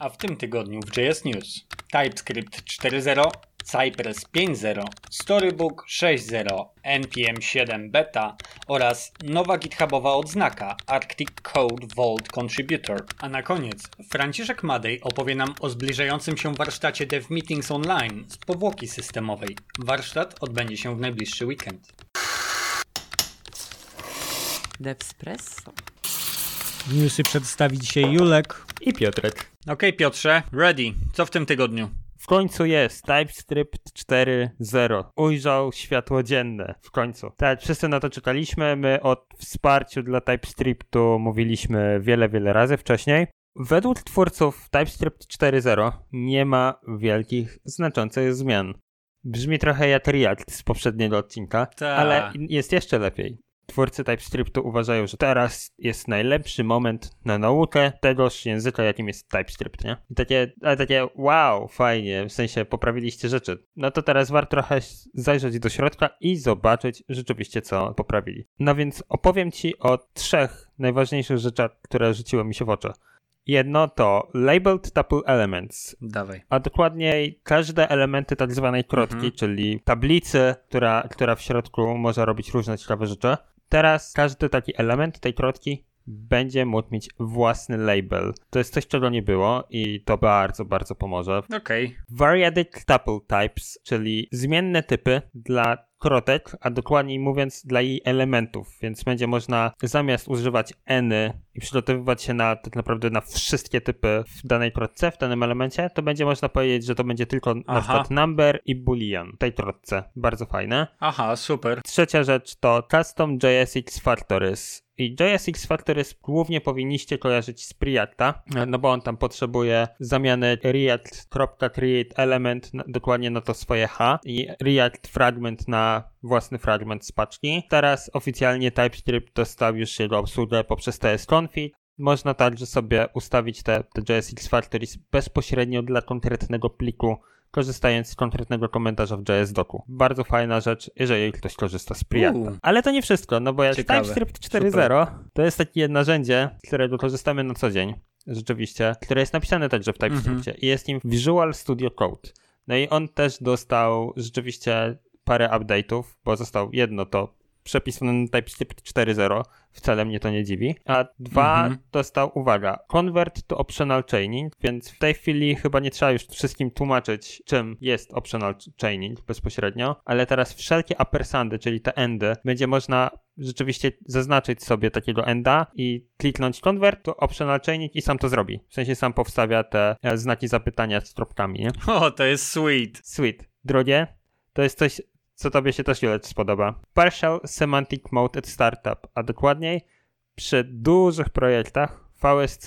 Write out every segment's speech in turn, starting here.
A w tym tygodniu w JS News TypeScript 4.0, Cypress 5.0, Storybook 6.0, NPM 7 Beta oraz nowa GitHubowa odznaka Arctic Code Vault Contributor. A na koniec Franciszek Madej opowie nam o zbliżającym się warsztacie Dev Meetings Online z powłoki systemowej. Warsztat odbędzie się w najbliższy weekend. Devspresso. Newsy przedstawi dzisiaj Julek. I Piotrek. Okej Piotrze, ready. Co w tym tygodniu? W końcu jest TypeScript 4.0. Ujrzał światło dzienne. W końcu. Tak, wszyscy na to czekaliśmy. My o wsparciu dla TypeScriptu mówiliśmy wiele, wiele razy wcześniej. Według twórców TypeScript 4.0 nie ma wielkich, znaczących zmian. Brzmi trochę jak React z poprzedniego odcinka, Ta. ale jest jeszcze lepiej. Twórcy TypeScriptu uważają, że teraz jest najlepszy moment na naukę tegoż języka, jakim jest TypeScript, nie? I takie, ale takie wow, fajnie, w sensie poprawiliście rzeczy. No to teraz warto trochę zajrzeć do środka i zobaczyć rzeczywiście, co poprawili. No więc opowiem Ci o trzech najważniejszych rzeczach, które rzuciły mi się w oczy. Jedno to Labeled Tuple Elements, Dawaj. a dokładniej każde elementy tak zwanej krotki, Mhm. czyli tablicy, która, która w środku może robić różne ciekawe rzeczy. Teraz każdy taki element tej krotki będzie mógł mieć własny label. To jest coś, czego nie było i to bardzo, bardzo pomoże. Okej. Variadic tuple types, czyli zmienne typy dla krotek, a dokładniej mówiąc dla jej elementów, więc będzie można zamiast używać eny i przygotowywać się na tak naprawdę na wszystkie typy w danej krotce, w danym elemencie, to będzie można powiedzieć, że to będzie tylko na Aha. przykład number i boolean w tej krotce. Bardzo fajne. Aha, super. Trzecia rzecz to Custom JSX Factories. I JSX Factories głównie powinniście kojarzyć z Preacta, no bo on tam potrzebuje zamiany React.create element dokładnie na to swoje H i React fragment na własny fragment z paczki. Teraz oficjalnie TypeScript dostał już jego obsługę poprzez tsconfig. Można także sobie ustawić te, te JSX Factories bezpośrednio dla konkretnego pliku korzystając z konkretnego komentarza w JS-doku. Bardzo fajna rzecz, jeżeli ktoś korzysta z Preacta. Ale to nie wszystko, no bo jak Ciekawe. TypeScript 4.0 to jest takie narzędzie, z którego korzystamy na co dzień, rzeczywiście, które jest napisane także w TypeScriptie i jest nim Visual Studio Code. No i on też dostał rzeczywiście parę update'ów, bo został jedno to przepisane na TypeScript 4.0, wcale mnie to nie dziwi, a dwa Mhm. dostał, uwaga, Convert to Optional Chaining, więc w tej chwili chyba nie trzeba już wszystkim tłumaczyć, czym jest Optional Chaining bezpośrednio, ale teraz wszelkie ampersandy, czyli te endy, będzie można rzeczywiście zaznaczyć sobie takiego enda i kliknąć Convert to Optional Chaining i sam to zrobi. W sensie sam powstawia te e, znaki zapytania z tropkami, nie? O, to jest sweet. Sweet. Drogie, to jest coś, co tobie się też Julec spodoba. Partial Semantic Mode at Startup, a dokładniej przy dużych projektach VSC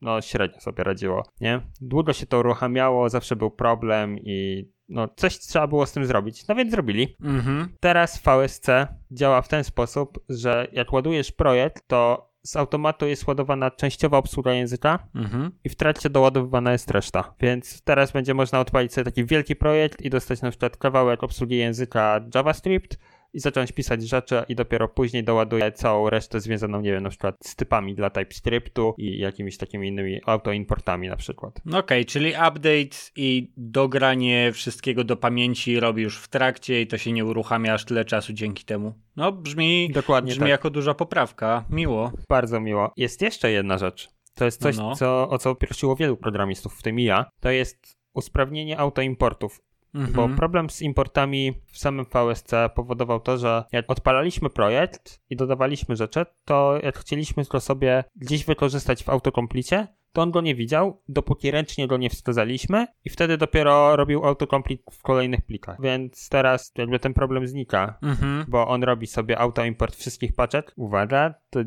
no średnio sobie radziło, nie? Długo się to uruchamiało, zawsze był problem i no coś trzeba było z tym zrobić, no więc zrobili. Mhm. Teraz VSC działa w ten sposób, że jak ładujesz projekt, to z automatu jest ładowana częściowa obsługa języka, Mhm. i w trakcie doładowywana jest reszta. Więc teraz będzie można odpalić sobie taki wielki projekt i dostać na przykład kawałek obsługi języka JavaScript i zacząć pisać rzeczy i dopiero później doładuje całą resztę związaną, nie wiem, na przykład z typami dla TypeScriptu i jakimiś takimi innymi autoimportami na przykład. Okej, czyli update i dogranie wszystkiego do pamięci robi już w trakcie i to się nie uruchamia aż tyle czasu dzięki temu. No, brzmi, Dokładnie brzmi tak. jako duża poprawka. Miło. Bardzo miło. Jest jeszcze jedna rzecz. To jest coś, No. co, o co prosiło wielu programistów, w tym i ja. To jest usprawnienie autoimportów. Mhm. Bo problem z importami w samym VSC powodował to, że jak odpalaliśmy projekt i dodawaliśmy rzeczy, to jak chcieliśmy go sobie gdzieś wykorzystać w autokomplicie, to on go nie widział, dopóki ręcznie go nie wskazaliśmy i wtedy dopiero robił autokomplit w kolejnych plikach. Więc teraz jakby ten problem znika, Mhm. bo on robi sobie autoimport wszystkich paczek. Uwaga, to,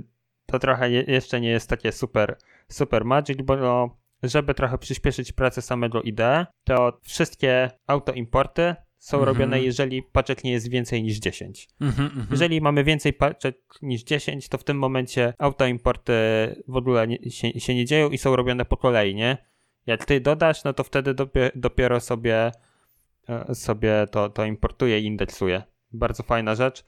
to trochę je, jeszcze nie jest takie super, super magic, bo no, żeby trochę przyspieszyć pracę samego IDE, to wszystkie autoimporty są Mhm. robione, jeżeli paczek nie jest więcej niż 10. Mhm, mhm. Jeżeli mamy więcej paczek niż 10, to w tym momencie autoimporty w ogóle nie, się, się nie dzieją i są robione po kolei, nie? Jak ty dodasz, no to wtedy dopie, dopiero sobie, e, sobie to, to importuje i indeksuje. Bardzo fajna rzecz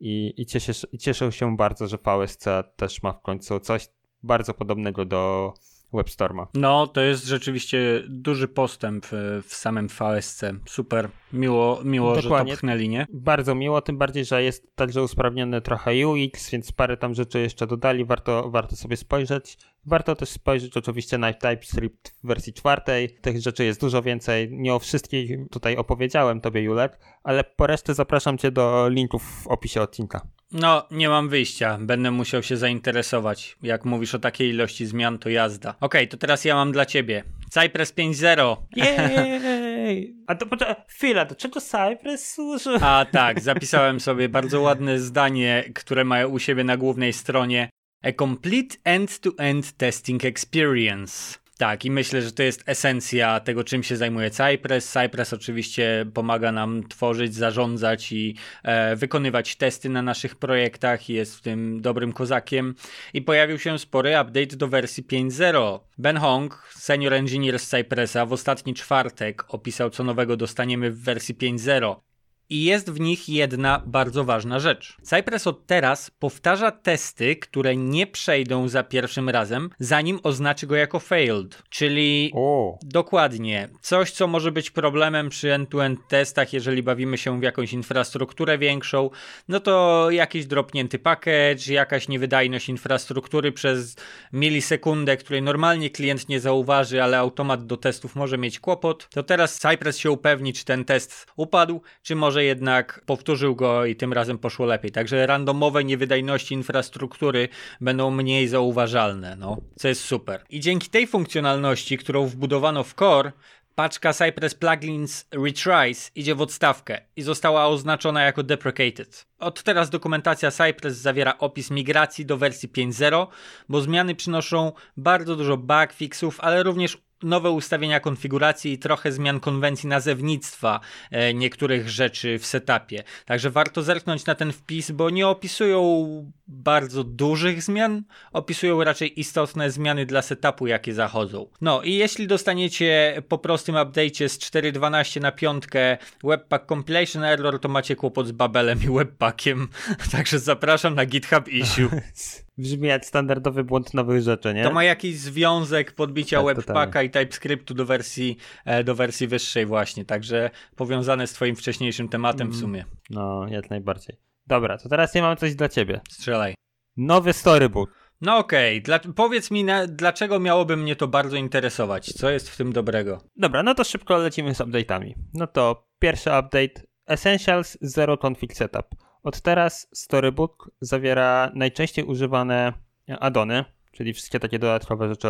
i, i, cieszę, i cieszę się bardzo, że VSC też ma w końcu coś bardzo podobnego do WebStorma. No, to jest rzeczywiście duży postęp w, w samym VSC. Super. Miło, miło że to pchnęli, nie? Bardzo miło, tym bardziej, że jest także usprawniony trochę UX, więc parę tam rzeczy jeszcze dodali, warto, warto sobie spojrzeć. Warto też spojrzeć oczywiście na TypeScript w wersji czwartej. Tych rzeczy jest dużo więcej. Nie o wszystkich tutaj opowiedziałem tobie, Julek, ale po resztę zapraszam cię do linków w opisie odcinka. No, nie mam wyjścia. Będę musiał się zainteresować. Jak mówisz o takiej ilości zmian, to jazda. Okej, okay, to teraz ja mam dla ciebie. Cypress 5.0. Jej! A to poczekaj, chwila, do czego Cypress służy? A tak, zapisałem sobie bardzo ładne zdanie, które mają u siebie na głównej stronie. A complete end-to-end testing experience. Tak, i myślę, że to jest esencja tego, czym się zajmuje Cypress. Cypress oczywiście pomaga nam tworzyć, zarządzać i e, wykonywać testy na naszych projektach, jest w tym dobrym kozakiem. I pojawił się spory update do wersji 5.0. Ben Hong, senior engineer z Cypressa, w ostatni czwartek opisał, co nowego dostaniemy w wersji 5.0. I jest w nich jedna bardzo ważna rzecz. Cypress od teraz powtarza testy, które nie przejdą za pierwszym razem, zanim oznaczy go jako failed. Czyli o. dokładnie coś, co może być problemem przy end-to-end testach, jeżeli bawimy się w jakąś infrastrukturę większą, no to jakiś dropnięty package, jakaś niewydajność infrastruktury przez milisekundę, której normalnie klient nie zauważy, ale automat do testów może mieć kłopot. To teraz Cypress się upewni, czy ten test upadł, czy może jednak powtórzył go i tym razem poszło lepiej. Także randomowe niewydajności infrastruktury będą mniej zauważalne, no, co jest super. I dzięki tej funkcjonalności, którą wbudowano w core, paczka Cypress Plugins Retries idzie w odstawkę i została oznaczona jako deprecated. Od teraz dokumentacja Cypress zawiera opis migracji do wersji 5.0, bo zmiany przynoszą bardzo dużo bug fixów, ale również nowe ustawienia konfiguracji i trochę zmian konwencji nazewnictwa e, niektórych rzeczy w setupie. Także warto zerknąć na ten wpis, bo nie opisują bardzo dużych zmian, opisują raczej istotne zmiany dla setupu, jakie zachodzą. No i jeśli dostaniecie po prostym update'cie z 4.12 na 5 Webpack Compilation Error, to macie kłopot z Babelem i Webpackiem. Także zapraszam na GitHub issue. Brzmi jak standardowy błąd nowych rzeczy, nie? To ma jakiś związek podbicia tak, Webpacka i TypeScriptu do wersji, e, do wersji wyższej właśnie, także powiązane z twoim wcześniejszym tematem w mm. sumie. No, jak najbardziej. Dobra, to teraz ja mam coś dla ciebie. Strzelaj. Nowy storybook. No okej, okay. powiedz mi, na, dlaczego miałoby mnie to bardzo interesować? Co jest w tym dobrego? Dobra, no to szybko lecimy z update'ami. No to pierwszy update Essentials Zero Config Setup. Od teraz Storybook zawiera najczęściej używane addony, czyli wszystkie takie dodatkowe rzeczy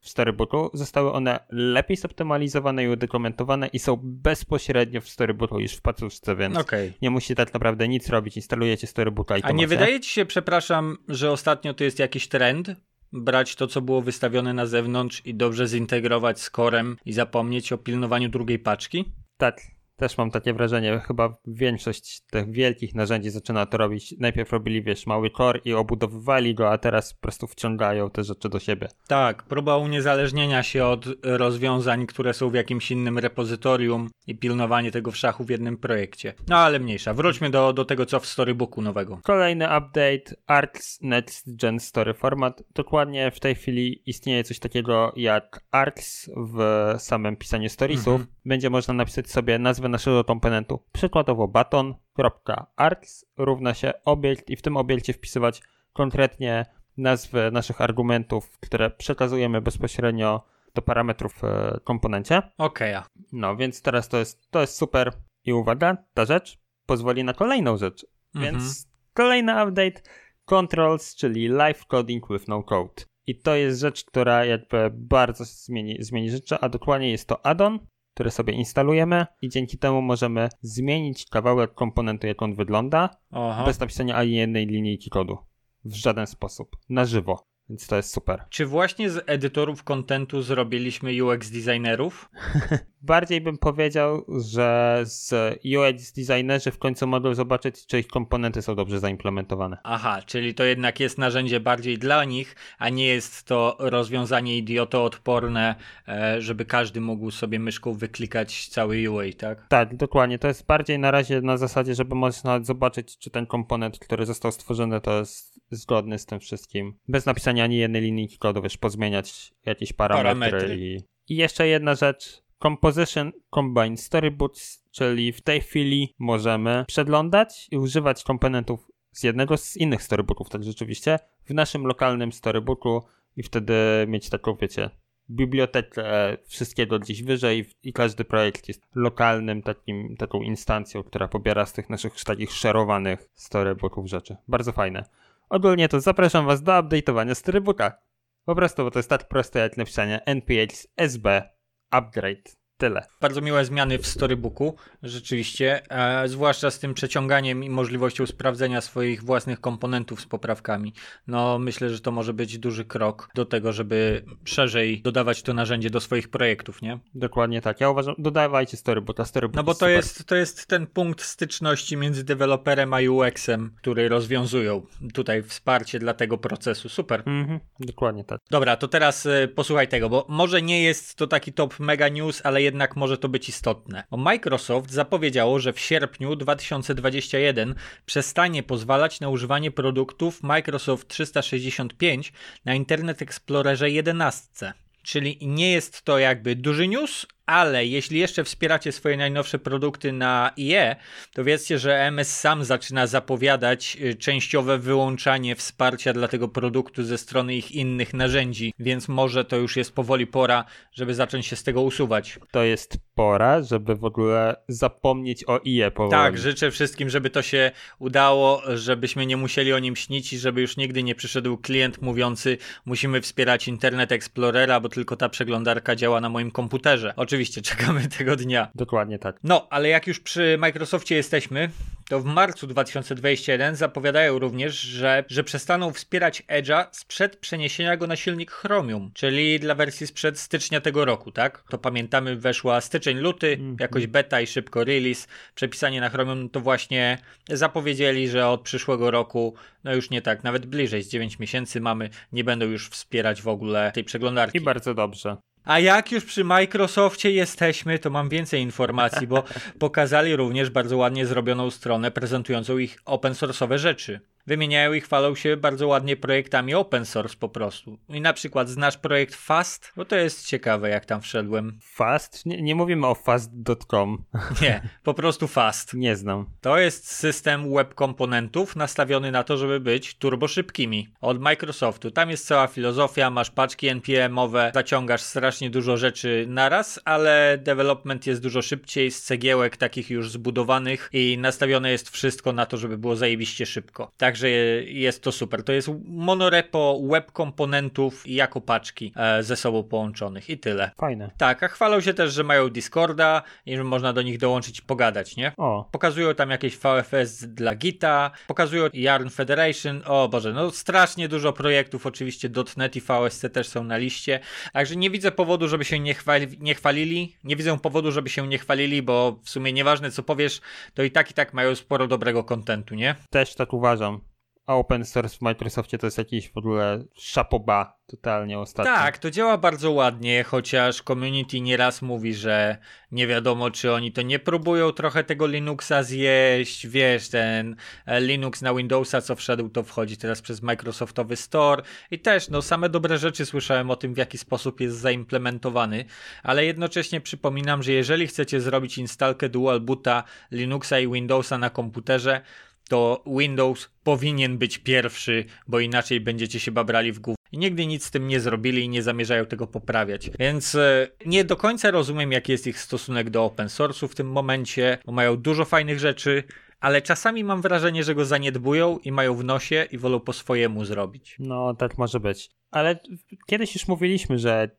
w Storybooku. Zostały one lepiej zoptymalizowane i udokumentowane i są bezpośrednio w Storybooku już w pacuszce, więc okay. nie musicie tak naprawdę nic robić. Instalujecie Storybooka i to A nie macie. wydaje ci się, przepraszam, że ostatnio to jest jakiś trend? Brać to, co było wystawione na zewnątrz i dobrze zintegrować z korem i zapomnieć o pilnowaniu drugiej paczki? Tak, też mam takie wrażenie, chyba większość tych wielkich narzędzi zaczyna to robić. Najpierw robili, wiesz, mały core i obudowywali go, a teraz po prostu wciągają te rzeczy do siebie. Tak, próba uniezależnienia się od rozwiązań, które są w jakimś innym repozytorium i pilnowanie tego w szachu w jednym projekcie. No ale mniejsza. Wróćmy do, do tego, co w storybooku nowego. Kolejny update Arcs Next Gen Story Format. Dokładnie w tej chwili istnieje coś takiego jak Arcs w samym pisaniu storiesów. Mhm. Będzie można napisać sobie nazwę nazwę naszego komponentu. Przykładowo baton.args równa się obiekt i w tym obiekcie wpisywać konkretnie nazwy naszych argumentów, które przekazujemy bezpośrednio do parametrów w e, komponencie. Okej. Okay. No więc teraz to jest, to jest super. I uwaga, ta rzecz pozwoli na kolejną rzecz. Mhm. Więc kolejny update controls, czyli live coding with no code. I to jest rzecz, która jakby bardzo zmieni, zmieni rzeczy, a dokładnie jest to addon, które sobie instalujemy i dzięki temu możemy zmienić kawałek komponentu, jak on wygląda, Aha. bez napisania ani jednej linijki kodu. W żaden sposób. Na żywo. Więc to jest super. Czy właśnie z edytorów kontentu zrobiliśmy UX designerów? bardziej bym powiedział, że z UX designerzy w końcu mogą zobaczyć, czy ich komponenty są dobrze zaimplementowane. Aha, czyli to jednak jest narzędzie bardziej dla nich, a nie jest to rozwiązanie idiotoodporne, e, żeby każdy mógł sobie myszką wyklikać cały UI, tak? Tak, dokładnie. To jest bardziej na razie na zasadzie, żeby można zobaczyć, czy ten komponent, który został stworzony, to jest zgodny z tym wszystkim. Bez napisania ani jednej linijki kodu, wiesz, pozmieniać jakieś parametry. parametry. I... I jeszcze jedna rzecz. Composition Combine Storybooks, czyli w tej chwili możemy przeglądać i używać komponentów z jednego z innych storybooków, tak rzeczywiście, w naszym lokalnym storybooku i wtedy mieć taką, wiecie, bibliotekę wszystkiego gdzieś wyżej i każdy projekt jest lokalnym takim, taką instancją, która pobiera z tych naszych takich szerowanych storybooków rzeczy. Bardzo fajne. Ogólnie to zapraszam was do update'owania storybooka. Po prostu, bo to jest tak proste jak napisanie npx sb upgrade Tyle. Bardzo miłe zmiany w storybooku, rzeczywiście, e, zwłaszcza z tym przeciąganiem i możliwością sprawdzenia swoich własnych komponentów z poprawkami. No, myślę, że to może być duży krok do tego, żeby szerzej dodawać to narzędzie do swoich projektów, nie? Dokładnie tak. Ja uważam, dodawajcie storybook, storybook No bo to jest, to jest ten punkt styczności między deweloperem a UX-em, który rozwiązują tutaj wsparcie dla tego procesu. Super. Mhm, dokładnie tak. Dobra, to teraz y, posłuchaj tego, bo może nie jest to taki top mega news, ale jednak może to być istotne. Microsoft zapowiedziało, że w sierpniu 2021 przestanie pozwalać na używanie produktów Microsoft 365 na Internet Explorerze 11. Czyli nie jest to jakby duży news, ale jeśli jeszcze wspieracie swoje najnowsze produkty na IE, to wiedzcie, że MS sam zaczyna zapowiadać y, częściowe wyłączanie wsparcia dla tego produktu ze strony ich innych narzędzi, więc może to już jest powoli pora, żeby zacząć się z tego usuwać. To jest pora, żeby w ogóle zapomnieć o IE powoli. Tak, życzę wszystkim, żeby to się udało, żebyśmy nie musieli o nim śnić i żeby już nigdy nie przyszedł klient mówiący musimy wspierać Internet Explorera, bo tylko ta przeglądarka działa na moim komputerze. Oczywiście oczywiście czekamy tego dnia. Dokładnie tak. No, ale jak już przy Microsoftie jesteśmy, to w marcu 2021 zapowiadają również, że, że przestaną wspierać Edge'a sprzed przeniesienia go na silnik Chromium, czyli dla wersji sprzed stycznia tego roku, tak? To pamiętamy, weszła styczeń, luty, mm -hmm. jakoś beta i szybko release. Przepisanie na Chromium to właśnie zapowiedzieli, że od przyszłego roku, no już nie tak, nawet bliżej, z 9 miesięcy mamy, nie będą już wspierać w ogóle tej przeglądarki. I bardzo dobrze. A jak już przy Microsoftie jesteśmy, to mam więcej informacji, bo pokazali również bardzo ładnie zrobioną stronę prezentującą ich open source'owe rzeczy wymieniają i chwalą się bardzo ładnie projektami open source po prostu. I na przykład znasz projekt Fast? Bo to jest ciekawe, jak tam wszedłem. Fast? Nie, nie mówimy o fast.com. Nie, po prostu Fast. Nie znam. To jest system web komponentów nastawiony na to, żeby być turbo szybkimi. Od Microsoftu. Tam jest cała filozofia, masz paczki NPM-owe, zaciągasz strasznie dużo rzeczy naraz, ale development jest dużo szybciej z cegiełek takich już zbudowanych i nastawione jest wszystko na to, żeby było zajebiście szybko. Tak Także jest to super. To jest monorepo web komponentów jako paczki e, ze sobą połączonych i tyle. Fajne. Tak, a chwalą się też, że mają Discorda i że można do nich dołączyć i pogadać, nie? O. Pokazują tam jakieś VFS dla Gita, pokazują Yarn Federation, o Boże, no strasznie dużo projektów, oczywiście .NET i VSC też są na liście, także nie widzę powodu, żeby się nie, chwali, nie chwalili, nie widzę powodu, żeby się nie chwalili, bo w sumie nieważne co powiesz, to i tak i tak mają sporo dobrego kontentu, nie? Też tak uważam a open source w Microsoftie to jest jakiś w ogóle szapoba totalnie ostatnio. Tak, to działa bardzo ładnie, chociaż community nieraz mówi, że nie wiadomo, czy oni to nie próbują trochę tego Linuxa zjeść. Wiesz, ten e, Linux na Windowsa, co wszedł, to wchodzi teraz przez Microsoftowy Store i też, no, same dobre rzeczy słyszałem o tym, w jaki sposób jest zaimplementowany, ale jednocześnie przypominam, że jeżeli chcecie zrobić instalkę dual boota Linuxa i Windowsa na komputerze, to Windows powinien być pierwszy, bo inaczej będziecie się babrali w głowę. I nigdy nic z tym nie zrobili i nie zamierzają tego poprawiać. Więc e, nie do końca rozumiem, jaki jest ich stosunek do open source'u w tym momencie, bo mają dużo fajnych rzeczy, ale czasami mam wrażenie, że go zaniedbują i mają w nosie i wolą po swojemu zrobić. No, tak może być. Ale kiedyś już mówiliśmy, że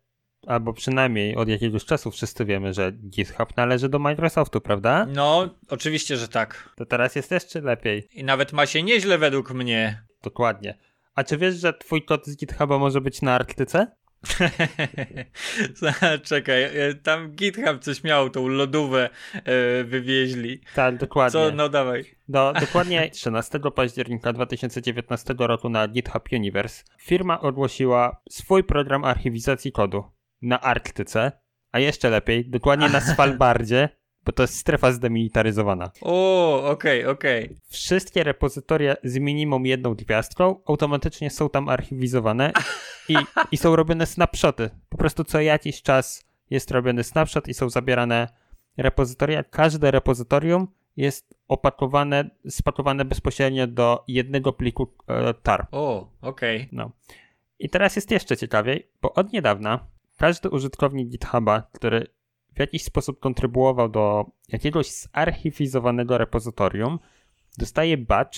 albo przynajmniej od jakiegoś czasu wszyscy wiemy, że GitHub należy do Microsoftu, prawda? No, oczywiście, że tak. To teraz jest jeszcze lepiej. I nawet ma się nieźle według mnie. Dokładnie. A czy wiesz, że twój kod z GitHuba może być na Arktyce? Czekaj, e, tam GitHub coś miał, tą lodówę e, wywieźli. Tak, dokładnie. Co, no dawaj. Do, dokładnie 13 października 2019 roku na GitHub Universe firma ogłosiła swój program archiwizacji kodu na Arktyce, a jeszcze lepiej, dokładnie na Svalbardzie, bo to jest strefa zdemilitaryzowana. O, okej, okay, okej. Okay. Wszystkie repozytoria z minimum jedną gwiazdką automatycznie są tam archiwizowane i, i są robione snapshoty. Po prostu co jakiś czas jest robiony snapshot i są zabierane repozytoria. Każde repozytorium jest opakowane, spakowane bezpośrednio do jednego pliku e, tar. O, okej. Okay. No. I teraz jest jeszcze ciekawiej, bo od niedawna każdy użytkownik GitHuba, który w jakiś sposób kontrybuował do jakiegoś zarchiwizowanego repozytorium, dostaje badge,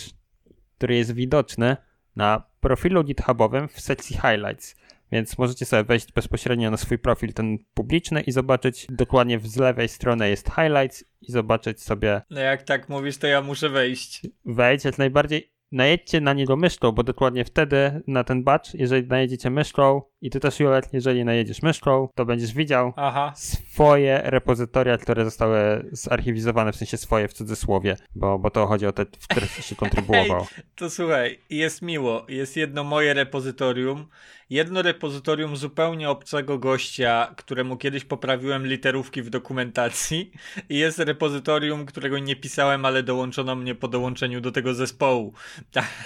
który jest widoczny na profilu GitHubowym w sekcji Highlights. Więc możecie sobie wejść bezpośrednio na swój profil ten publiczny i zobaczyć dokładnie z lewej strony jest highlights i zobaczyć sobie. No jak tak mówisz, to ja muszę wejść. Wejdź jak najbardziej najedźcie na niego myszką, bo dokładnie wtedy na ten batch, jeżeli najedziecie myszką i ty też Julet, jeżeli najedziesz myszką, to będziesz widział Aha. swoje repozytoria, które zostały zarchiwizowane, w sensie swoje w cudzysłowie, bo, bo to chodzi o te, w których się kontrybuował. Hey, to słuchaj, jest miło, jest jedno moje repozytorium, jedno repozytorium zupełnie obcego gościa, któremu kiedyś poprawiłem literówki w dokumentacji i jest repozytorium, którego nie pisałem, ale dołączono mnie po dołączeniu do tego zespołu.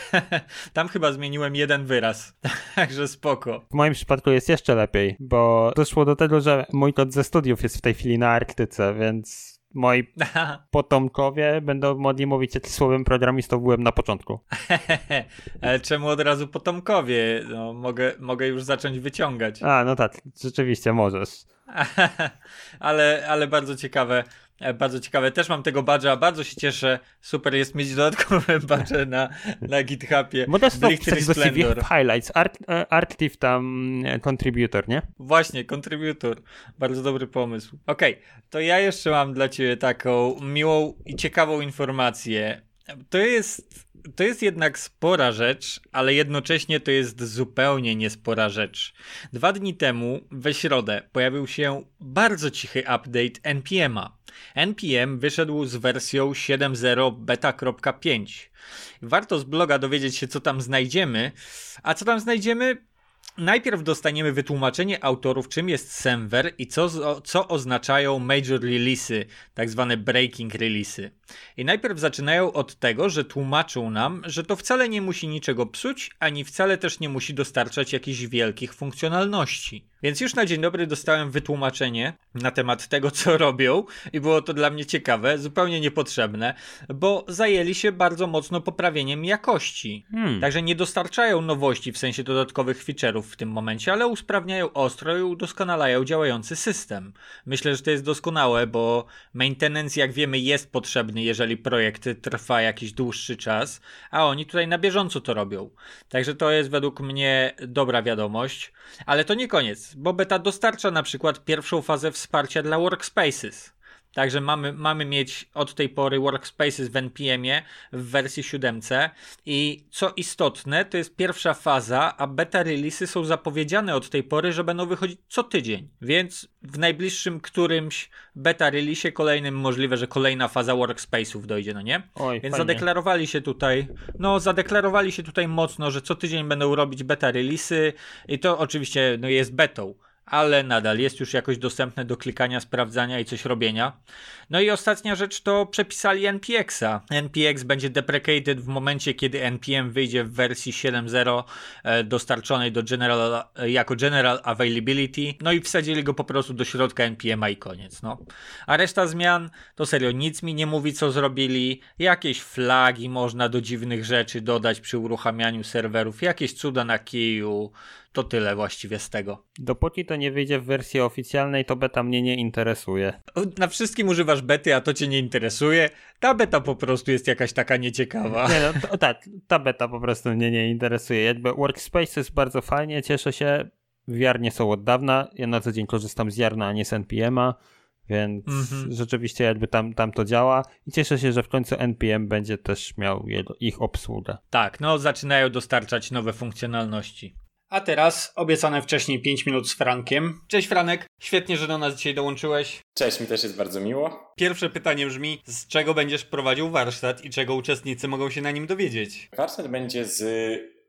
Tam chyba zmieniłem jeden wyraz, także spoko. W moim przypadku jest jeszcze lepiej, bo doszło do tego, że mój kod ze studiów jest w tej chwili na Arktyce, więc moi potomkowie będą mogli mówić, jaki słowem programistą byłem na początku. Ale czemu od razu potomkowie? No, mogę, mogę już zacząć wyciągać. A, no tak, rzeczywiście możesz. ale, ale bardzo ciekawe. E, bardzo ciekawe. Też mam tego badża, bardzo się cieszę. Super jest mieć dodatkowe badże na, na GitHubie. Bo też to do CV highlights. Art, e, Arctive tam e, contributor, nie? Właśnie, contributor. Bardzo dobry pomysł. Okej, okay, to ja jeszcze mam dla ciebie taką miłą i ciekawą informację. To jest to jest jednak spora rzecz, ale jednocześnie to jest zupełnie niespora rzecz. Dwa dni temu, we środę, pojawił się bardzo cichy update NPM'a. NPM wyszedł z wersją 7.0 beta.5. Warto z bloga dowiedzieć się, co tam znajdziemy. A co tam znajdziemy? Najpierw dostaniemy wytłumaczenie autorów, czym jest Semver i co, co oznaczają major release'y, tak zwane breaking release'y. I najpierw zaczynają od tego, że tłumaczą nam, że to wcale nie musi niczego psuć, ani wcale też nie musi dostarczać jakichś wielkich funkcjonalności. Więc już na dzień dobry dostałem wytłumaczenie na temat tego, co robią, i było to dla mnie ciekawe, zupełnie niepotrzebne, bo zajęli się bardzo mocno poprawieniem jakości. Hmm. Także nie dostarczają nowości w sensie dodatkowych feature'ów w tym momencie, ale usprawniają ostro i udoskonalają działający system. Myślę, że to jest doskonałe, bo maintenance, jak wiemy, jest potrzebny, jeżeli projekt trwa jakiś dłuższy czas, a oni tutaj na bieżąco to robią. Także to jest według mnie dobra wiadomość, ale to nie koniec bo beta dostarcza na przykład pierwszą fazę wsparcia dla workspaces. Także mamy, mamy mieć od tej pory workspaces w NPM-ie w wersji 7 i co istotne, to jest pierwsza faza, a beta releasy są zapowiedziane od tej pory, że będą wychodzić co tydzień. Więc w najbliższym którymś beta release kolejnym możliwe, że kolejna faza workspace'ów dojdzie, no nie? Oj, Więc fajnie. zadeklarowali się tutaj, no zadeklarowali się tutaj mocno, że co tydzień będą robić beta releasy i to oczywiście no jest betą ale nadal jest już jakoś dostępne do klikania, sprawdzania i coś robienia. No i ostatnia rzecz to przepisali NPX-a. NPX będzie deprecated w momencie, kiedy NPM wyjdzie w wersji 7.0 e, dostarczonej do general, e, jako General Availability. No i wsadzili go po prostu do środka NPM-a i koniec. No. A reszta zmian to serio nic mi nie mówi, co zrobili. Jakieś flagi można do dziwnych rzeczy dodać przy uruchamianiu serwerów, jakieś cuda na kiju. To tyle właściwie z tego. Dopóki to nie wyjdzie w wersji oficjalnej, to beta mnie nie interesuje. Na wszystkim używasz bety, a to cię nie interesuje. Ta beta po prostu jest jakaś taka nieciekawa. Nie no, to, tak, ta beta po prostu mnie nie interesuje. Jakby Workspace jest bardzo fajnie, cieszę się. Wiarnie są od dawna. Ja na co dzień korzystam z Jarna, a nie z NPM-a. Więc mm-hmm. rzeczywiście jakby tam, tam to działa i cieszę się, że w końcu NPM będzie też miał jego, ich obsługę. Tak, no zaczynają dostarczać nowe funkcjonalności. A teraz obiecane wcześniej 5 minut z Frankiem. Cześć Franek, świetnie, że do nas dzisiaj dołączyłeś. Cześć, mi też jest bardzo miło. Pierwsze pytanie brzmi, z czego będziesz prowadził warsztat i czego uczestnicy mogą się na nim dowiedzieć? Warsztat będzie z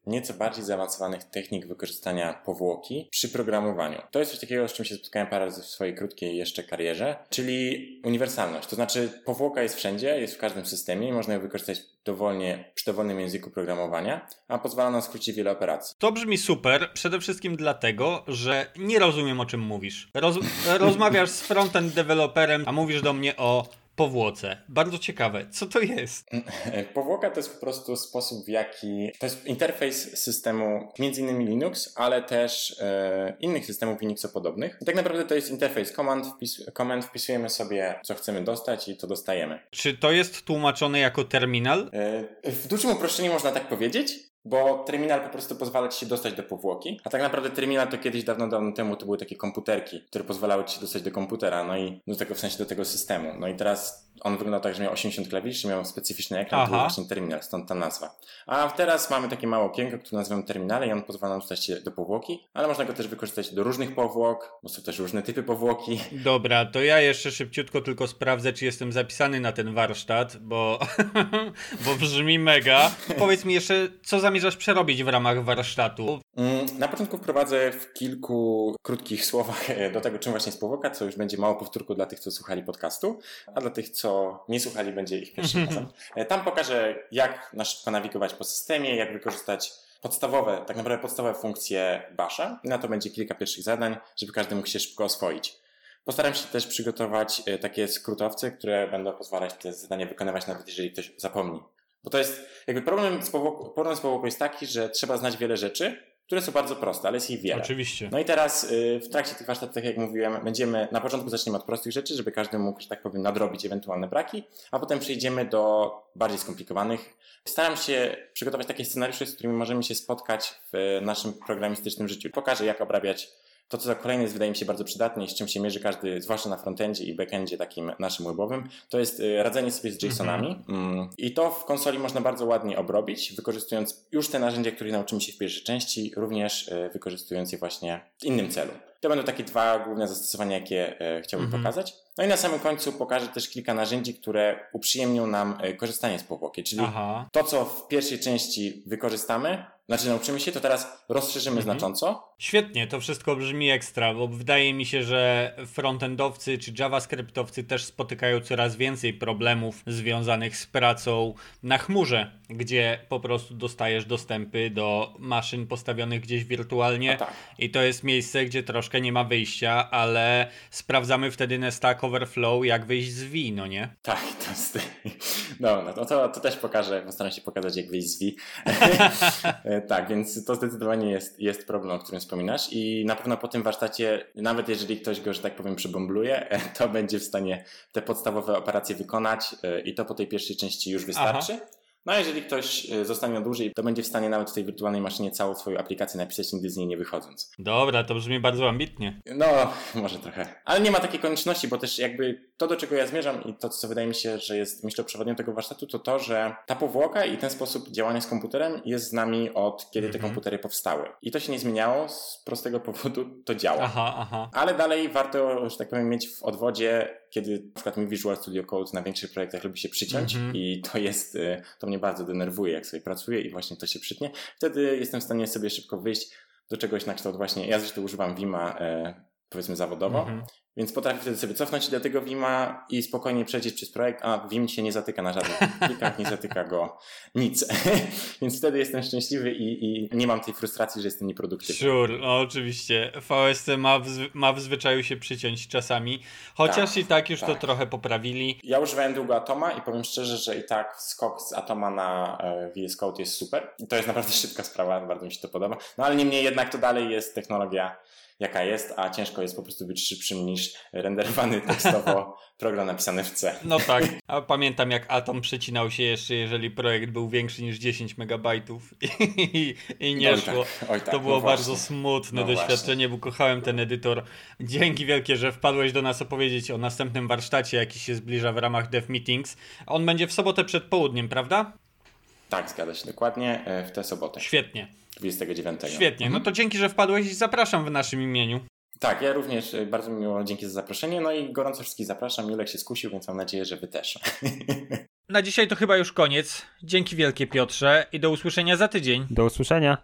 nieco bardziej zaawansowanych technik wykorzystania powłoki przy programowaniu. To jest coś takiego, z czym się spotkałem parę razy w swojej krótkiej jeszcze karierze, czyli uniwersalność. To znaczy powłoka jest wszędzie, jest w każdym systemie można ją wykorzystać dowolnie, przy dowolnym języku programowania, a pozwala nam skrócić wiele operacji. To brzmi super, przede wszystkim dlatego, że nie rozumiem o czym mówisz. Roz rozmawiasz z frontend deweloperem, a mówisz do mnie o powłoce. Bardzo ciekawe. Co to jest? Powłoka to jest po prostu sposób, w jaki. To jest interfejs systemu, innymi Linux, ale też e, innych systemów Unixopodobnych. I tak naprawdę to jest interfejs command, wpis, command. Wpisujemy sobie, co chcemy dostać i to dostajemy. Czy to jest tłumaczone jako terminal? E, w dużym uproszczeniu można tak powiedzieć. Bo terminal po prostu pozwala ci się dostać do powłoki, a tak naprawdę terminal to kiedyś dawno, dawno temu to były takie komputerki, które pozwalały ci się dostać do komputera, no i do tego w sensie do tego systemu. No i teraz on wyglądał tak, że miał 80 klawiszy, miał specyficzny ekran, Aha. to był właśnie terminal, stąd ta nazwa. A teraz mamy takie małe okienko, które nazywamy terminale i on pozwala nam dostać się do powłoki, ale można go też wykorzystać do różnych powłok, bo są też różne typy powłoki. Dobra, to ja jeszcze szybciutko tylko sprawdzę, czy jestem zapisany na ten warsztat, bo, bo brzmi mega. Powiedz mi jeszcze, co zamierzasz przerobić w ramach warsztatu? Mm, na początku wprowadzę w kilku krótkich słowach do tego, czym właśnie jest powłoka, co już będzie mało powtórku dla tych, co słuchali podcastu, a dla tych, co nie słuchali, będzie ich pierwszym razem. E, tam pokażę, jak na szybko nawigować po systemie, jak wykorzystać podstawowe, tak naprawdę podstawowe funkcje Basha. I na to będzie kilka pierwszych zadań, żeby każdy mógł się szybko oswoić. Postaram się też przygotować e, takie skrótowce, które będą pozwalać te zadania wykonywać nawet jeżeli ktoś zapomni. Bo to jest, jakby problem z powłoką, problem z jest taki, że trzeba znać wiele rzeczy, które są bardzo proste, ale jest ich wiele. Oczywiście. No i teraz y, w trakcie tych warsztatów, tak jak mówiłem, będziemy, na początku zaczniemy od prostych rzeczy, żeby każdy mógł, że tak powiem, nadrobić ewentualne braki, a potem przejdziemy do bardziej skomplikowanych. Staram się przygotować takie scenariusze, z którymi możemy się spotkać w naszym programistycznym życiu. Pokażę, jak obrabiać to, co za kolejne jest, wydaje mi się bardzo przydatne i z czym się mierzy każdy, zwłaszcza na frontendzie i backendzie takim naszym webowym, to jest y, radzenie sobie z JSONami. Mm. I to w konsoli można bardzo ładnie obrobić, wykorzystując już te narzędzia, których nauczymy się w pierwszej części, również y, wykorzystując je właśnie w innym celu. To będą takie dwa główne zastosowania, jakie e, chciałbym mhm. pokazać. No i na samym końcu pokażę też kilka narzędzi, które uprzyjemnią nam e, korzystanie z powłoki, czyli Aha. to, co w pierwszej części wykorzystamy, znaczy nauczymy się, to teraz rozszerzymy mhm. znacząco. Świetnie, to wszystko brzmi ekstra, bo wydaje mi się, że frontendowcy czy javascriptowcy też spotykają coraz więcej problemów związanych z pracą na chmurze, gdzie po prostu dostajesz dostępy do maszyn postawionych gdzieś wirtualnie no tak. i to jest miejsce, gdzie troszkę nie ma wyjścia, ale sprawdzamy wtedy na Stack Overflow, jak wyjść z V, no nie? Tak, to jest... No, no to, to też pokażę, postaram się pokazać, jak wyjść z V. tak, więc to zdecydowanie jest, jest problem, o którym wspominasz i na pewno po tym warsztacie, nawet jeżeli ktoś go, że tak powiem, przebombluje, to będzie w stanie te podstawowe operacje wykonać e, i to po tej pierwszej części już wystarczy. Aha. No a jeżeli ktoś e, zostanie dłużej, to będzie w stanie nawet w tej wirtualnej maszynie całą swoją aplikację napisać nigdy z niej nie wychodząc. Dobra, to brzmi bardzo ambitnie. No, może trochę. Ale nie ma takiej konieczności, bo też jakby to, do czego ja zmierzam i to, co wydaje mi się, że jest myśloprzewodnią tego warsztatu, to to, że ta powłoka i ten sposób działania z komputerem jest z nami od kiedy te mhm. komputery powstały. I to się nie zmieniało z prostego powodu, to działa. Aha, aha. Ale dalej warto, że tak powiem, mieć w odwodzie, kiedy na przykład mi Visual Studio Code na większych projektach lubi się przyciąć mhm. i to jest, y, to mnie bardzo denerwuje, jak sobie pracuję i właśnie to się przytnie. Wtedy jestem w stanie sobie szybko wyjść do czegoś na kształt właśnie, ja zresztą używam Vima e, powiedzmy zawodowo, mhm. Więc potrafię wtedy sobie cofnąć do tego Vima i spokojnie przejść przez projekt, a Vim się nie zatyka na żadnych plikach, nie zatyka go nic. Więc wtedy jestem szczęśliwy i, i, nie mam tej frustracji, że jestem nieproduktywny. Sure, no, oczywiście. VST ma w, ma w zwyczaju się przyciąć czasami, chociaż tak, i tak już tak. to trochę poprawili. Ja używałem długo Atoma i powiem szczerze, że i tak skok z Atoma na e, VS Code jest super. I to jest naprawdę szybka sprawa, bardzo mi się to podoba. No ale niemniej jednak to dalej jest technologia jaka jest, a ciężko jest po prostu być szybszym niż renderowany tekstowo program napisany w C. No tak, a pamiętam jak Atom przecinał się jeszcze, jeżeli projekt był większy niż 10 megabajtów i, i nie oj szło. Tak, oj tak, to było no bardzo smutne no doświadczenie, właśnie. bo kochałem ten edytor. Dzięki wielkie, że wpadłeś do nas opowiedzieć o następnym warsztacie, jaki się zbliża w ramach Dev Meetings. On będzie w sobotę przed południem, prawda? Tak, zgadza się dokładnie, e, w tę sobotę, Świetnie, 29. świetnie. No Mhm. to dzięki, że wpadłeś i zapraszam w naszym imieniu. Tak, ja również e, bardzo miło, dzięki za zaproszenie, no i gorąco wszystkich zapraszam. Julek się skusił, więc mam nadzieję, że wy też. Na dzisiaj to chyba już koniec. Dzięki wielkie Piotrze i do usłyszenia za tydzień. Do usłyszenia.